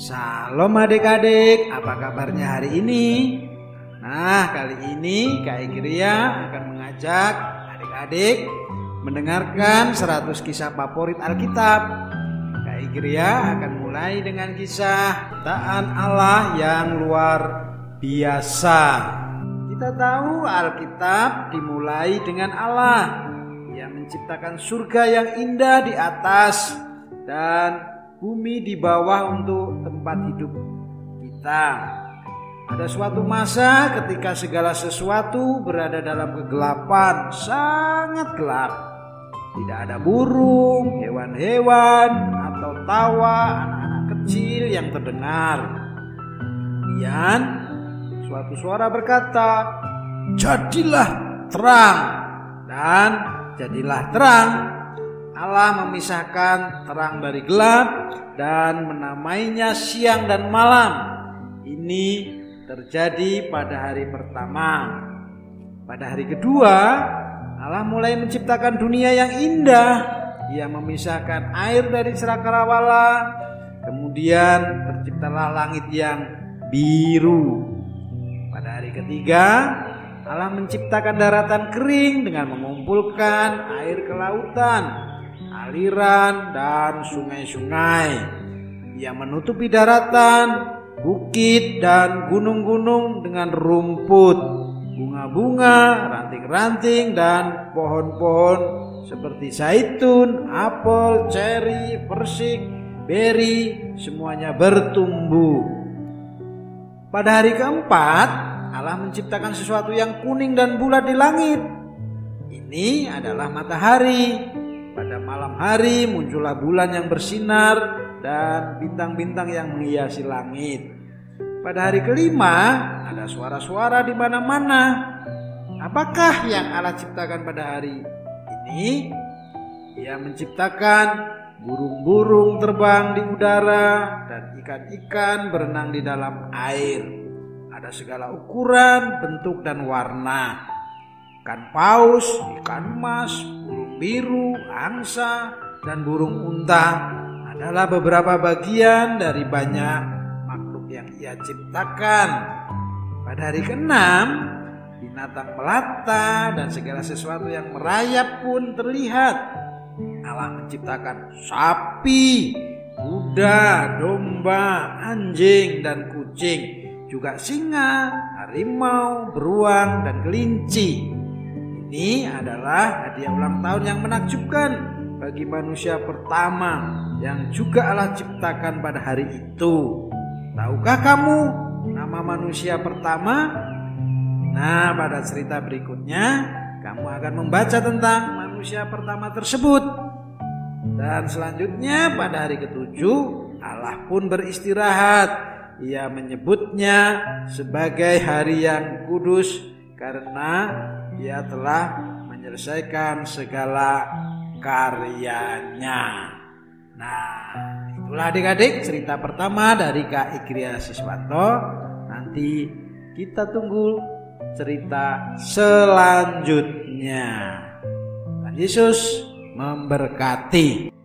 Salam adik-adik, apa kabarnya hari ini? Nah, kali ini Kak Igria akan mengajak adik-adik mendengarkan 100 kisah favorit Alkitab. Kak Igria akan mulai dengan kisah ciptaan Allah yang luar biasa. Kita tahu Alkitab dimulai dengan Allah yang menciptakan surga yang indah di atas dan bumi di bawah untuk tempat hidup kita. Ada suatu masa ketika segala sesuatu berada dalam kegelapan, sangat gelap. Tidak ada burung, hewan-hewan, atau tawa anak-anak kecil yang terdengar. Kemudian suatu suara berkata, "Jadilah terang." Dan jadilah terang Allah memisahkan terang dari gelap dan menamainya siang dan malam. Ini terjadi pada hari pertama. Pada hari kedua, Allah mulai menciptakan dunia yang indah. Ia memisahkan air dari ceracarawala. Kemudian terciptalah langit yang biru. Pada hari ketiga, Allah menciptakan daratan kering dengan mengumpulkan air ke lautan aliran dan sungai-sungai yang menutupi daratan, bukit dan gunung-gunung dengan rumput, bunga-bunga, ranting-ranting dan pohon-pohon seperti zaitun, apel, ceri, persik, beri, semuanya bertumbuh. Pada hari keempat, Allah menciptakan sesuatu yang kuning dan bulat di langit. Ini adalah matahari. Pada malam hari muncullah bulan yang bersinar dan bintang-bintang yang menghiasi langit. Pada hari kelima ada suara-suara di mana-mana. Apakah yang Allah ciptakan pada hari ini? Ia menciptakan burung-burung terbang di udara dan ikan-ikan berenang di dalam air. Ada segala ukuran, bentuk dan warna. Ikan paus, ikan emas, biru, angsa, dan burung unta adalah beberapa bagian dari banyak makhluk yang ia ciptakan. Pada hari keenam, binatang melata dan segala sesuatu yang merayap pun terlihat. Allah menciptakan sapi, kuda, domba, anjing, dan kucing, juga singa, harimau, beruang, dan kelinci. Ini adalah hadiah ulang tahun yang menakjubkan bagi manusia pertama yang juga Allah ciptakan pada hari itu. Tahukah kamu nama manusia pertama? Nah, pada cerita berikutnya kamu akan membaca tentang manusia pertama tersebut. Dan selanjutnya pada hari ketujuh Allah pun beristirahat. Ia menyebutnya sebagai hari yang kudus karena ia telah menyelesaikan segala karyanya. Nah, itulah adik-adik cerita pertama dari Kak Ikria Siswanto. Nanti kita tunggu cerita selanjutnya. Tuhan Yesus memberkati.